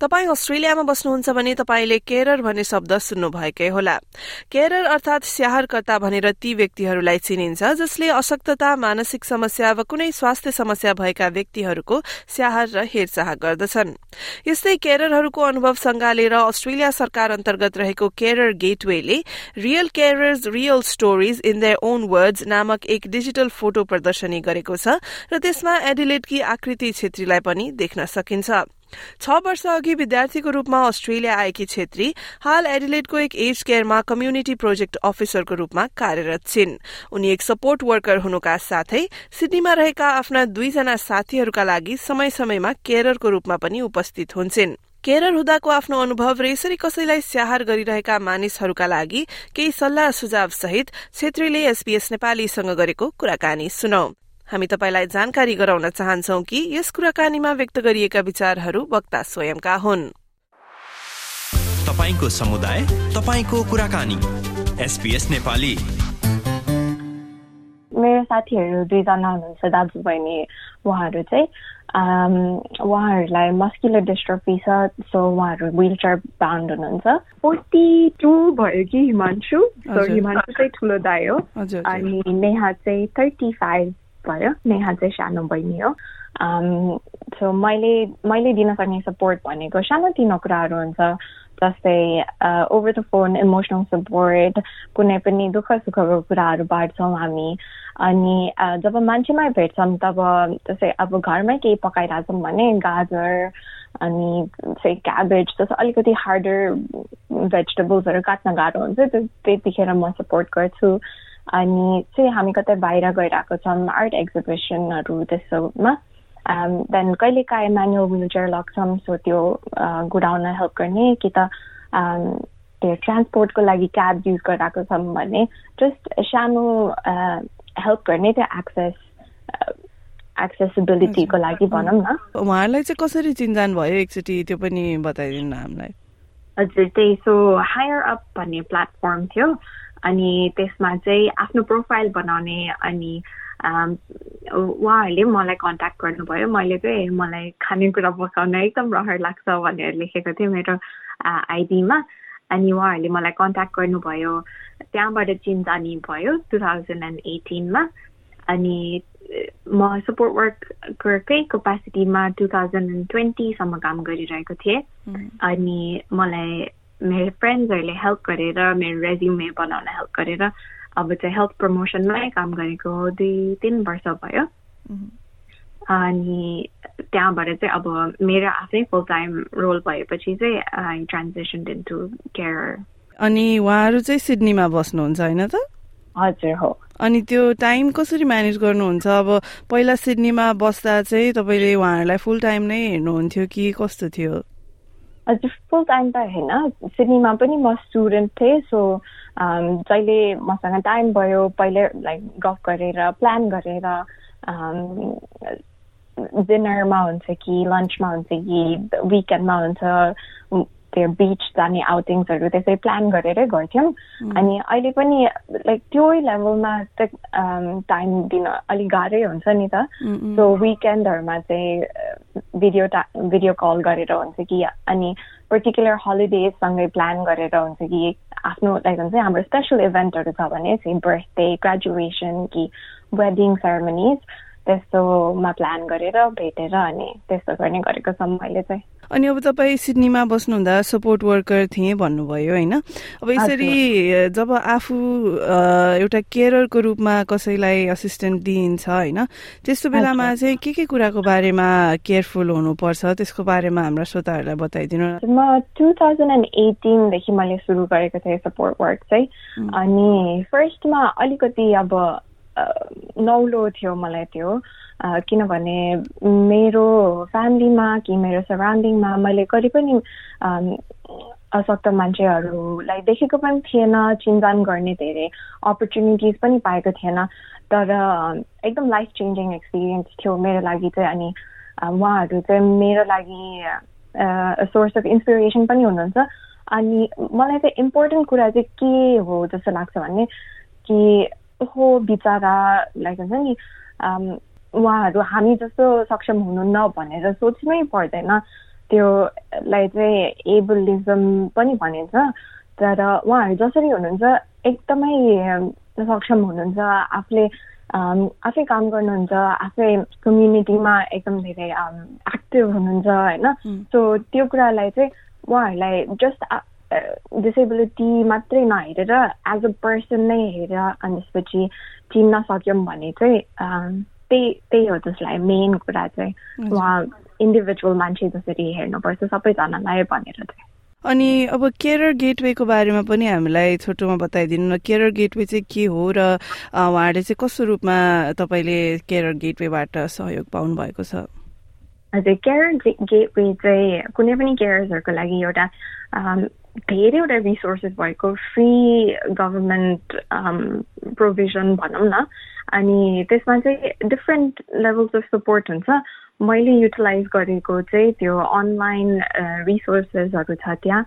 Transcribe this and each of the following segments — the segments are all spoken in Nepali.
तपाईँ अस्ट्रेलियामा बस्नुहुन्छ भने तपाईँले केरर भन्ने शब्द सुन्नुभएकै होला। केरर अर्थात स्याहारकर्ता भनेर ती व्यक्तिहरूलाई चिनिन्छ जसले अशक्तता मानसिक समस्या वा कुनै स्वास्थ्य समस्या भएका व्यक्तिहरूको स्याहार र हेरचाह गर्दछन्। यस्तै केररहरूको अनुभव संगालेर अस्ट्रेलिया सरकार अन्तर्गत रहेको carer गेटवेले real carers real stories in their own words नामक एक डिजिटल फोटो प्रदर्शनी गरेको छ र त्यसमा एडिलेटकी आकृति छेत्रीलाई पनि देख्न सकिन्छ। छ वर्ष अघि विद्यार्थीको रूपमा अस्ट्रेलिया आएकी छेत्री हाल एडिलेटको एक एज केयरमा कम्युनिटी प्रोजेक्ट अफिसरको रूपमा कार्यरत छिन्। उनी एक सपोर्ट वर्कर हुनुका साथै सिडनीमा रहेका आफ्ना दुईजना साथीहरूका लागि समय समयमा केयररको रूपमा पनि उपस्थित हुन्छन्। केरर हुँदाको आफ्नो अनुभव र यसरी कसैलाई स्याहार गरिरहेका मानिसहरूका लागि केही सल्लाह सुझाव सहित छेत्रीले एसपीएस नेपालीसँग गरेको कुराकानी सुनौ। हामी तपाईँलाई जानकारी गराउन चाहन्छौ कि यस कुराकानीमा व्यक्त गरिएका विचारहरू वक्ता स्वयंका हुन्। तपाईँको समुदाय तपाईँको कुराकानी। एसपीएस नेपाली। मेरो साथीहरू दुईजना हुनुहुन्छ दाजु बहिनी उहाँहरू चाहिँ उहाँहरूलाई मस्कुलर डिस्ट्रफी छ सो उहाँहरू विल चेयर बान्ड हुनुहुन्छ। फोर्टी टू भयो कि हिमांशु सो हिमांशु चाहिँ ठुलो दाई हो। अनि नेहा चाहिँ थर्टी फाइभ भयो नेहा चाहिँ सानो बहिनी हो। सो मैले मैले दिन सक्ने सपोर्ट भनेको सानोतिनो कुराहरू हुन्छ जस्तै over the phone emotional support कुनै पनि दुःख सुखको कुराहरू बाँड्छौँ हामी। अनि जब मान्छेमा भेट्छौँ तब जस्तै अब घरमै केही पकाइरहेछौँ भने गाजर अनि चाहिँ क्याबेज जस्तो अलिकति हार्डर भेजिटेबल्सहरू काट्न गाह्रो हुन्छ त्यतिखेर म सपोर्ट गर्छु। अनि चाहिँ हामी कतै बाहिर गइरहेको छौँ आर्ट एक्जिबिसनहरू त्यस्तोमा देन कहिले काहीँ म्यानुअल विलचेयर लग्छौँ सो त्यो गुडाउन हेल्प गर्ने कि त त्यो ट्रान्सपोर्टको लागि क्याब युज गरिरहेको छौँ भने जस्ट सानो हेल्प गर्ने त्यो एक्सेस एक्सेसिबिलिटीको लागि भनौँ न। उहाँहरूलाई चाहिँ कसरी चिन्जान भयो एकचोटि त्यो पनि बताइदिनु हामीलाई। हजुर त्यही सो हायर अप भन्ने प्लेटफर्म थियो। अनि त्यसमा चाहिँ आफ्नो प्रोफाइल बनाउने अनि उहाँहरूले मलाई कन्ट्याक्ट गर्नुभयो। मैले चाहिँ मलाई खानेकुरा पकाउन एकदम रहर लाग्छ भनेर लेखेको थिएँ मेरो आइडीमा। अनि उहाँहरूले मलाई कन्ट्याक्ट गर्नुभयो। त्यहाँबाट चिन्जानी भयो टु थाउजन्ड एन्ड एटिनमा अनि म सपोर्ट वर्ककै क्यापेसिटीमा टु थाउजन्ड एन्ड ट्वेन्टीसम्म काम गरिरहेको थिएँ। अनि मलाई मेरो फ्रेन्ड्सहरूले हेल्प गरेर मेरो रेज्युमे बनाउन हेल्प गरेर अब चाहिँ हेल्थ प्रमोसनमै काम गरेको दुई तिन वर्ष भयो। अनि त्यहाँबाट चाहिँ अब मेरो आफ्नै फुल टाइम रोल भएपछि चाहिँ आई ट्रान्जेक्सन इन्टु केयर अनि उहाँहरू चाहिँ सिडनीमा बस्नुहुन्छ होइन त? हजुर हो। अनि त्यो टाइम कसरी म्यानेज गर्नुहुन्छ? अब पहिला सिडनीमा बस्दा चाहिँ तपाईँले उहाँहरूलाई फुल टाइम नै हेर्नुहुन्थ्यो कि कस्तो थियो? हजुर फुल टाइम त होइन सिडनीमा पनि म स्टुडेन्ट थिएँ सो जहिले मसँग टाइम भयो पहिले लाइक गफ गरेर प्लान गरेर डिनरमा हुन्छ कि लन्चमा हुन्छ कि विकेन्डमा हुन्छ त्यो बिच जाने आउटिङ्सहरू त्यसै प्लान गरेरै गर्थ्यौँ। अनि अहिले पनि लाइक त्यो लेभलमा त टाइम दिन अलिक गाह्रै हुन्छ नि त। सो विकेन्डहरूमा चाहिँ भिडियो टा भिडियो कल गरेर हुन्छ कि अनि पर्टिकुलर हलिडेजसँगै प्लान गरेर हुन्छ कि आफ्नो लाइक हुन्छ हाम्रो स्पेसल इभेन्टहरू छ भने चाहिँ बर्थडे ग्रेजुएसन कि वेडिङ सेरेमनिज त्यस्तोमा प्लान गरेर भेटेर अनि त्यस्तो गर्ने गरेको छौँ मैले चाहिँ। अनि अब तपाईँ सिडनीमा बस्नुहुँदा सपोर्ट वर्कर थिएँ भन्नुभयो होइन? अब यसरी जब आफू एउटा केयररको रूपमा कसैलाई असिस्टेन्ट दिइन्छ होइन? त्यस्तो बेलामा चाहिँ के के कुराको बारेमा केयरफुल हुनुपर्छ? त्यसको बारेमा हाम्रा श्रोताहरूलाई बताइदिनु म टु थाउजन्ड एन्ड एटिनदेखि मैले सुरु गरेको थिएँ सपोर्ट वर्क चाहिँ। अनि फर्स्टमा अलिकति अब नौलो थियो मलाई त्यो किनभने मेरो फ्यामिलीमा कि मेरो सराउन्डिङमा मैले कहिले पनि अशक्त मान्छेहरूलाई देखेको पनि थिएन चिन्जान गर्ने धेरै अपर्च्युनिटिज पनि पाएको थिएन। तर एकदम लाइफ चेन्जिङ एक्सपिरियन्स थियो मेरो लागि चाहिँ अनि उहाँहरू चाहिँ मेरो लागि सोर्स अफ इन्सपिरेसन पनि हुनुहुन्छ। अनि मलाई चाहिँ इम्पोर्टेन्ट कुरा चाहिँ के हो जस्तो लाग्छ भने कि हो बिचरा लाइक हुन्छ नि उहाँहरू हामी जस्तो सक्षम हुनुहुन्न भनेर सोच्नै पर्दैन। त्योलाई चाहिँ एबलिजम पनि भनिन्छ। तर उहाँहरू जसरी हुनुहुन्छ एकदमै सक्षम हुनुहुन्छ आफूले आफै काम गर्नुहुन्छ आफै कम्युनिटीमा एकदम धेरै एक्टिभ हुनुहुन्छ होइन। सो त्यो कुरालाई चाहिँ उहाँहरूलाई जस्ट डिसेबिलिटी मात्रै नहेरेर एज अ पर्सन नै हेरेर अनि त्यसपछि चिन्न सक्यौँ भने चाहिँ त्यही त्यही हो जसलाई मेन कुरा चाहिँ। उहाँ इन्डिभिजुअल मान्छे जसरी हेर्नुपर्छ सबैजनालाई भनेर चाहिँ। अनि अब केयर गेटवेको बारेमा पनि हामीलाई छोटोमा बताइदिनु न केयर गेटवे चाहिँ के हो र उहाँहरूले चाहिँ कस्तो रूपमा तपाईँले केयर गेटवेबाट सहयोग पाउनु भएको छ? हजुर केयर गेटवे चाहिँ कुनै पनि केयर्सहरूको लागि एउटा धेरैवटा रिसोर्सेस भएको फ्री गभर्मेन्ट प्रोभिजन भनौँ न। अनि त्यसमा चाहिँ डिफ्रेन्ट लेभल्स अफ सपोर्ट हुन्छ। मैले युटिलाइज गरेको चाहिँ त्यो अनलाइन रिसोर्सेसहरू छ त्यहाँ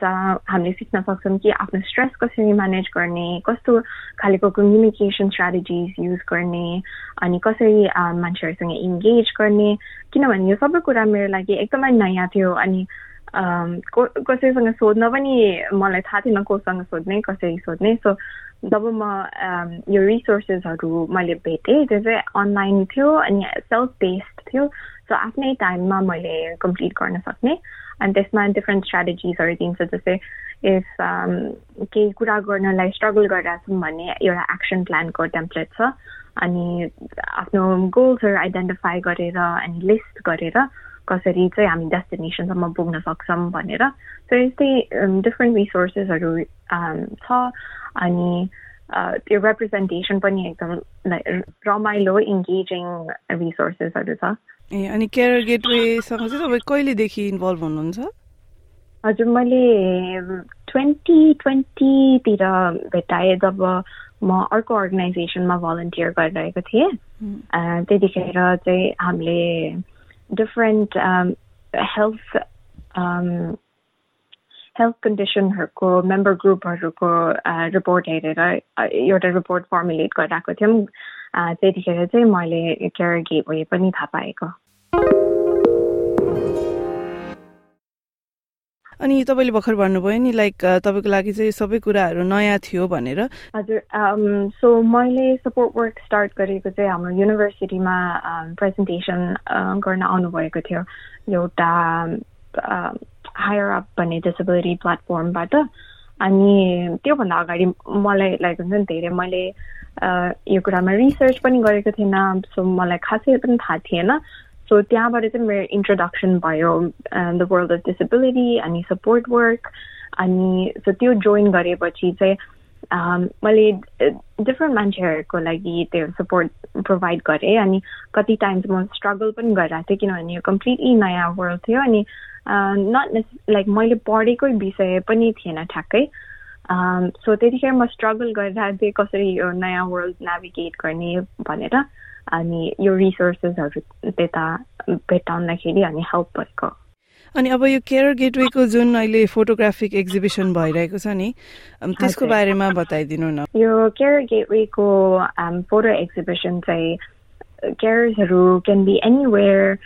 जहाँ हामीले सिक्न सक्छौँ कि आफ्नो स्ट्रेस कसरी म्यानेज गर्ने कस्तो खालेको कम्युनिकेसन स्ट्राटेजिज युज गर्ने अनि कसरी मान्छेहरूसँग इङ्गेज गर्ने। किनभने यो सबै कुरा मेरो लागि एकदमै नयाँ थियो। अनि कसैसँग सोध्न पनि मलाई थाहा थिएन कोसँग सोध्ने कसरी सोध्ने। सो जब म यो रिसोर्सेसहरू मैले भेटेँ त्यो चाहिँ अनलाइन थियो अनि सेल्फ बेस्ड थियो। सो आफ्नै टाइममा मैले कम्प्लिट गर्न सक्ने। अनि त्यसमा डिफ्रेन्ट स्ट्राटेजिजहरू दिन्छ जस्तै इफ केही कुरा गर्नलाई स्ट्रगल गरिरहेको छौँ भने एउटा एक्सन प्लानको टेम्प्लेट छ। अनि आफ्नो गोल्सहरू आइडेन्टिफाई गरेर अनि लिस्ट गरेर कसरी चाहिँ हामी डेस्टिनेसनसम्म पुग्न सक्छौँ भनेर सो यस्तै डिफ्रेन्ट रिसोर्सेसहरू छ अनि त्यो रिप्रेजेन्टेसन पनि एकदम रमाइलो इङ्गेजिङ रिसोर्सेसहरू छ ए अनि केयर गेटवेसँग चाहिँ तपाईँ कहिलेदेखि इन्भल्भ हुनुहुन्छ हजुर मैले ट्वेन्टी ट्वेन्टीतिर भेटाएँ जब म अर्को अर्गनाइजेसनमा भलन्टियर गरिरहेको थिएँ त्यतिखेर चाहिँ हामीले डिफरेन्ट हेल्थ हेल्थ कन्डिसनहरूको मेम्बर ग्रुपहरूको रिपोर्ट हेरेर एउटा रिपोर्ट फर्मुलेट गरिरहेको थियौँ त्यतिखेर चाहिँ मैले केयर गेटवे पनि थाहा पाएको अनि तपाईँले भर्खर भन्नुभयो नि लाइक तपाईँको लागि चाहिँ सबै कुराहरू नयाँ थियो भनेर। हजुर सो मैले सपोर्ट वर्क स्टार्ट गरेको चाहिँ हाम्रो युनिभर्सिटीमा प्रेजेन्टेसन गर्न आउनुभएको थियो। एउटा हायर अप भन्ने डिसेबिलिटी प्लेटफर्मबाट अनि त्योभन्दा अगाडि मलाई लाइक हुन्छ नि धेरै मैले यो कुरामा रिसर्च पनि गरेको थिएन सो मलाई खासै पनि थाहा थिएन। सो त्यहाँबाट चाहिँ मेरो इन्ट्रोडक्सन भयो द वर्ल्ड अफ डिसेबिलिटी अनि सपोर्ट वर्क अनि सो त्यो जोइन गरेपछि चाहिँ मैले डिफ्रेन्ट मान्छेहरूको लागि त्यो सपोर्ट प्रोभाइड गरेँ अनि कति टाइम्स म स्ट्रगल पनि गरिरहेको थिएँ किनभने यो कम्प्लिटली नयाँ वर्ल्ड थियो अनि नट लाइक मैले पढेकै विषय पनि थिएन ठ्याक्कै सो त्यतिखेर म स्ट्रगल गरिरहेको थिएँ कसरी यो नयाँ वर्ल्ड नेभिगेट गर्ने भनेर अनि यो रिसोर्सेसहरू त्यता भेटाउँदाखेरि अनि हेल्प भएको। अनि अब यो केयर गेटवेको जुन अहिले फोटोग्राफिक एक्जिबिसन भइरहेको छ नि त्यसको बारेमा बताइदिनु न। यो केयर गेटवेको फोटो एक्जिबिसन चाहिँ केयर्सहरू क्यान बी एनिवेयर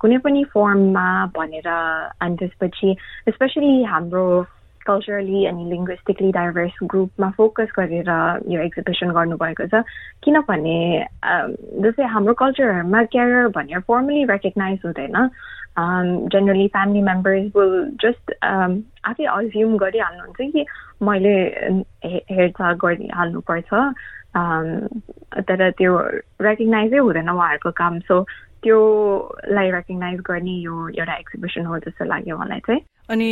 कुनै पनि फर्ममा भनेर अनि त्यसपछि स्पेसली हाम्रो कल्चरली अनि लिङ्ग्विस्टिकली डाइभर्स ग्रुपमा फोकस गरेर यो एक्जिबिसन गर्नुभएको छ। किनभने जस्तै हाम्रो कल्चरहरूमा क्यारियर भनेर फर्मली रेकग्नाइज हुँदैन। Generally family members will just आफै अज्युम गरिहाल्नुहुन्छ कि मैले हेरचाह गरिहाल्नुपर्छ। तर त्यो रेकग्नाइजै हुँदैन उहाँहरूको काम। सो त्योलाई रेकग्नाइज गर्ने यो एउटा एक्जिबिसन हो जस्तो लाग्यो मलाई चाहिँ। अनि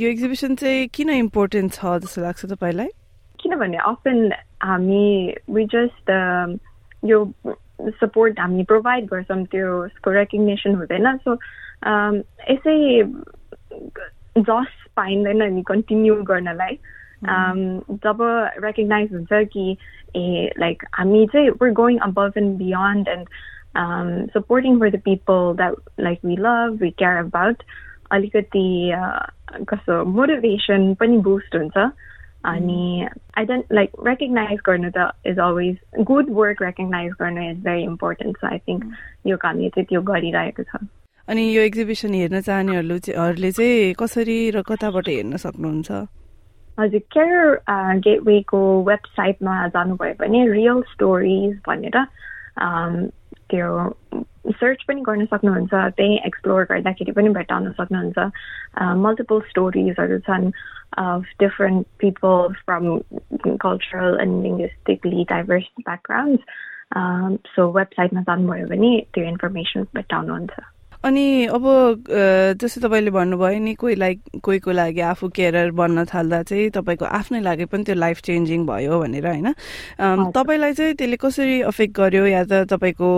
यो एक्जिबिसन चाहिँ किन इम्पोर्टेन्ट छ जस्तो लाग्छ तपाईँलाई? किनभने अफन हामी वी जस्ट यो सपोर्ट हामी प्रोभाइड गर्छौँ त्यसको रेकग्नेसन हुँदैन. सो यसै जस पाइँदैन नि कन्टिन्यू गर्नलाई। जब रेकग्नाइज हुन्छ कि ए लाइक हामी चाहिँ we're going above and beyond and um, supporting for the people that like we love, we care about. अलिकति कस्तो मोटिभेसन पनि बुस्ट हुन्छ. अनि आई डोन्ट लाइक रेकग्नाइज गर्नु त is always good work recognize गर्नु is very important so I think यो कामले चाहिँ त्यो गरिरहेको छ। अनि यो एक्जिबिसन हेर्न चाहनेहरूले चाहिँ कसरी र कताबाट हेर्न सक्नुहुन्छ? हजुर केयर गेटवेको वेबसाइटमा जानुभयो भने रियल स्टोरिज भनेर त्यो सर्च पनि गर्न सक्नुहुन्छ त्यही एक्सप्लोर गर्दाखेरि पनि भेटाउन सक्नुहुन्छ मल्टिपल स्टोरिजहरू छन् of different people from cultural and linguistically diverse backgrounds. Um, so वेबसाइटमा जानुभयो भने त्यो इन्फर्मेसन भेटाउनुहुन्छ अनि अब जस्तै तपाईँले भन्नुभयो नि कोही लाइक कोहीको लागि आफू केयरर बन्न थाल्दा चाहिँ तपाईँको आफ्नै लागि पनि त्यो लाइफ चेन्जिङ भयो भनेर होइन? तपाईँलाई चाहिँ त्यसले कसरी अफेक्ट गर्यो? या त तपाईँको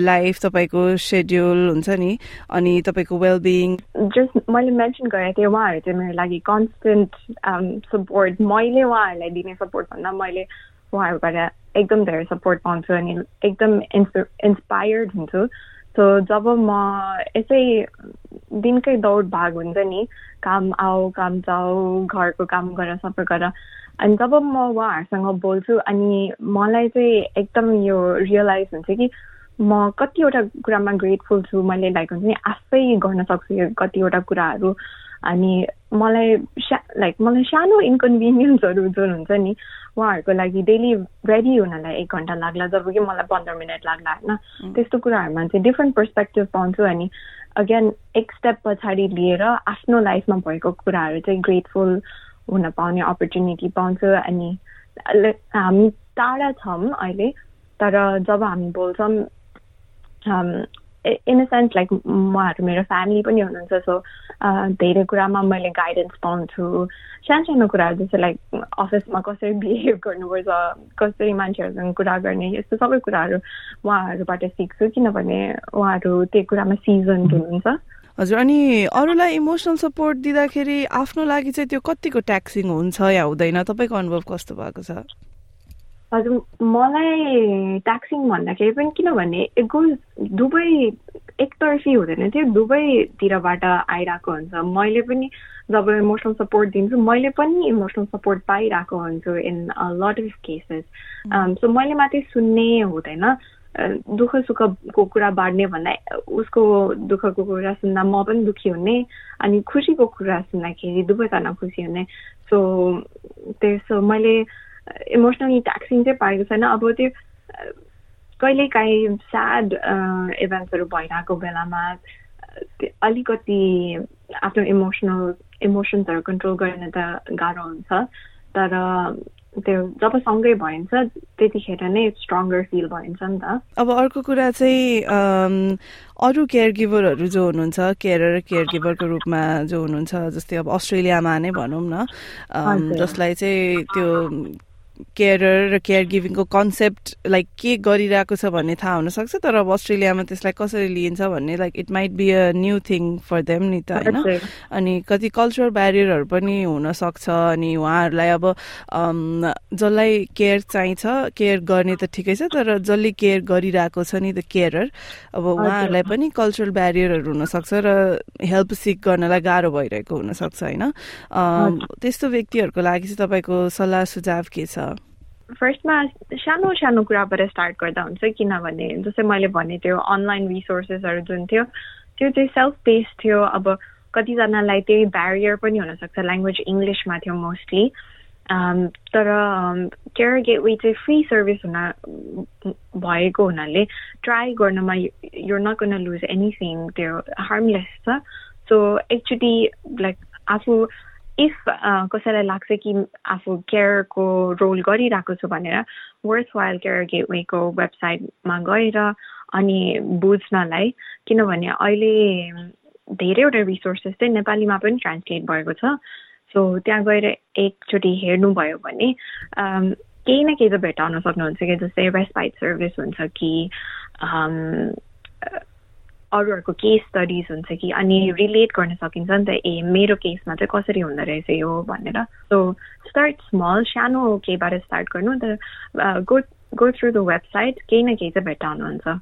लाइफ तपाईँको सेड्युल हुन्छ नि? अनि तपाईँको वेलबिङ जस्ट मैले मेन्सन गरेको थिएँ उहाँहरू चाहिँ मेरो लागि कन्सटेन्ट सपोर्ट। मैले उहाँहरूलाई दिने सपोर्ट भन्दा मैले उहाँहरूबाट एकदम धेरै सपोर्ट पाउँछु अनि एकदम इन्स इन्सपायर्ड हुन्छु। सो जब म यसै दिनकै दौड भाग हुन्छ नि काम आऊ काम जाऊ घरको काम गर सबै गर अनि जब म उहाँहरूसँग बोल्छु अनि मलाई चाहिँ एकदम यो रियलाइज हुन्छ कि म कतिवटा कुरामा ग्रेटफुल छु मैले लाइक हुन्छ नि आफै गर्न सक्छु यो कतिवटा कुराहरू। अनि मलाई लाइक मलाई सानो इन्कन्भिनियन्सहरू जुन हुन्छ नि उहाँहरूको लागि डेली रेडी हुनलाई एक घन्टा लाग्ला जब कि मलाई पन्ध्र मिनट लाग्ला होइन? त्यस्तो कुराहरूमा चाहिँ डिफ्रेन्ट पर्सपेक्टिभ पाउँछु अनि अगेन एक स्टेप पछाडि लिएर आफ्नो लाइफमा भएको कुराहरू चाहिँ ग्रेटफुल हुन पाउने अपर्च्युनिटी पाउँछु अनि हामी टाढा छौँ अहिले तर जब हामी बोल्छौँ इन अ सेन्स लाइक उहाँहरू मेरो फ्यामिली पनि हुनुहुन्छ सो धेरै कुरामा मैले गाइडेन्स पाउँछु। सानो सानो कुराहरू जस्तो लाइक अफिसमा कसरी बिहेभ गर्नुपर्छ कसरी मान्छेहरूसँग कुरा गर्ने यस्तो सबै कुराहरू उहाँहरूबाट सिक्छु किनभने उहाँहरू त्यो कुरामा सिजन हुनुहुन्छ। हजुर अनि अरूलाई इमोसनल सपोर्ट दिँदाखेरि आफ्नो लागि चाहिँ त्यो कतिको ट्याक्सिङ हुन्छ या हुँदैन? तपाईँको अनुभव कस्तो भएको छ? हजुर मलाई ट्याक्सिङ भन्दाखेरि पनि किनभने गो दुवै एकतर्फी हुँदैन थियो। दुवैतिरबाट आइरहेको हुन्छ। मैले पनि जब इमोसनल सपोर्ट दिन्छु मैले पनि इमोसनल सपोर्ट पाइरहेको हुन्छु in lot of cases so मैले मात्रै सुन्ने हुँदैन। दुःख सुखको कुरा बाँड्ने भन्दा उसको दुःखको कुरा सुन्दा म पनि दुःखी हुने अनि खुसीको कुरा सुन्दाखेरि दुवैजना खुसी हुने। सो त्यसो मैले इमोसनली ट्याक्सिङ चाहिँ पाएको छैन अब त्यो कहिलेकाहीँ स्याड इभेन्ट्सहरू भइरहेको बेलामा अलिकति आफ्नो इमोसनल इमोसन्सहरू कन्ट्रोल गर्न त गाह्रो हुन्छ। तर त्यो जब सँगै भइन्छ त्यतिखेर नै स्ट्रङ्गर फिल भइन्छ नि त। अब अर्को कुरा चाहिँ अरू केयर गिभरहरू जो हुनुहुन्छ केयर केयर गिभरको रूपमा जो हुनुहुन्छ जस्तै अब अस्ट्रेलियामा नै भनौँ न जसलाई चाहिँ त्यो केयर र केयर गिभिङको कन्सेप्ट लाइक के गरिरहेको छ भन्ने थाहा हुनसक्छ तर अब अस्ट्रेलियामा त्यसलाई कसरी लिइन्छ भन्ने like it might be a new thing for them नि त होइन? अनि कति कल्चरल ब्यारियरहरू पनि हुनसक्छ अनि उहाँहरूलाई अब जसलाई केयर चाहिन्छ केयर गर्ने त ठिकै छ तर जसले केयर गरिरहेको छ नि द केयरर अब उहाँहरूलाई पनि कल्चरल ब्यारियरहरू हुनसक्छ र हेल्प सिक गर्नलाई गाह्रो भइरहेको हुनसक्छ होइन? त्यस्तो व्यक्तिहरूको लागि चाहिँ तपाईँको सल्लाह सुझाव के छ? फर्स्टमा सानो सानो कुराबाट स्टार्ट गर्दा हुन्छ किनभने जस्तै मैले भने त्यो अनलाइन रिसोर्सेसहरू जुन थियो त्यो चाहिँ सेल्फ बेस्ड थियो। अब कतिजनालाई त्यही ब्यारियर पनि हुनसक्छ ल्याङ्ग्वेज इङ्ग्लिसमा थियो मोस्टली तर केयर गेटवे चाहिँ फ्री सर्भिस हुन भएको हुनाले ट्राई गर्नमा you're not gonna lose anything त्यो हार्मलेस छ। सो एकचोटि लाइक आफू इफ कसैलाई लाग्छ कि आफू केयरको रोल गरिरहेको छु भनेर वर्थ वाइल केयर गेटवेको वेबसाइटमा गएर अनि बुझ्नलाई किनभने अहिले धेरैवटा रिसोर्सेस चाहिँ नेपालीमा पनि ट्रान्सलेट भएको छ। सो त्यहाँ गएर एकचोटि हेर्नुभयो भने केही न केही त भेटाउन सक्नुहुन्छ कि जस्तै रेस्पाइट सर्भिस हुन्छ कि अरूहरूको केस स्टडिज हुन्छ कि अनि रिलेट गर्न सकिन्छ नि त ए मेरो केसमा चाहिँ कसरी हुँदो रहेछ यो? भनेर। सो स्टार्ट स्मल सानो केहीबाट स्टार्ट गर्नु त go go through the website केही न केही चाहिँ भेटाउनुहुन्छ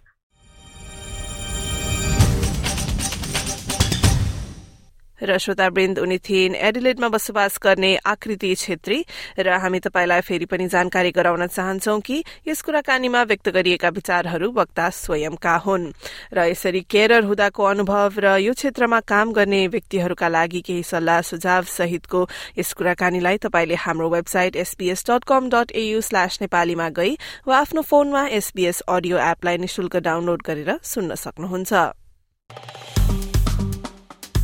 र श्रोतावृन्द उनी थिइन्। एडिलेडमा बसोबास गर्ने आकृति छेत्री र हामी तपाईँलाई फेरि पनि जानकारी गराउन चाहन्छौ कि यस कुराकानीमा व्यक्त गरिएका विचारहरू वक्ता स्वयंका हुन्। र यसरी केयरर हुँदाको अनुभव र यो क्षेत्रमा काम गर्ने व्यक्तिहरूका लागि केही सल्लाह सुझाव सहितको यस कुराकानीलाई तपाईँले हाम्रो website SPS dot com dot AU slash नेपालीमा गई वा आफ्नो फोनमा एसबीएस अडियो एपलाई निशुल्क डाउनलोड गरेर सुन्न सक्नुहुन्छ।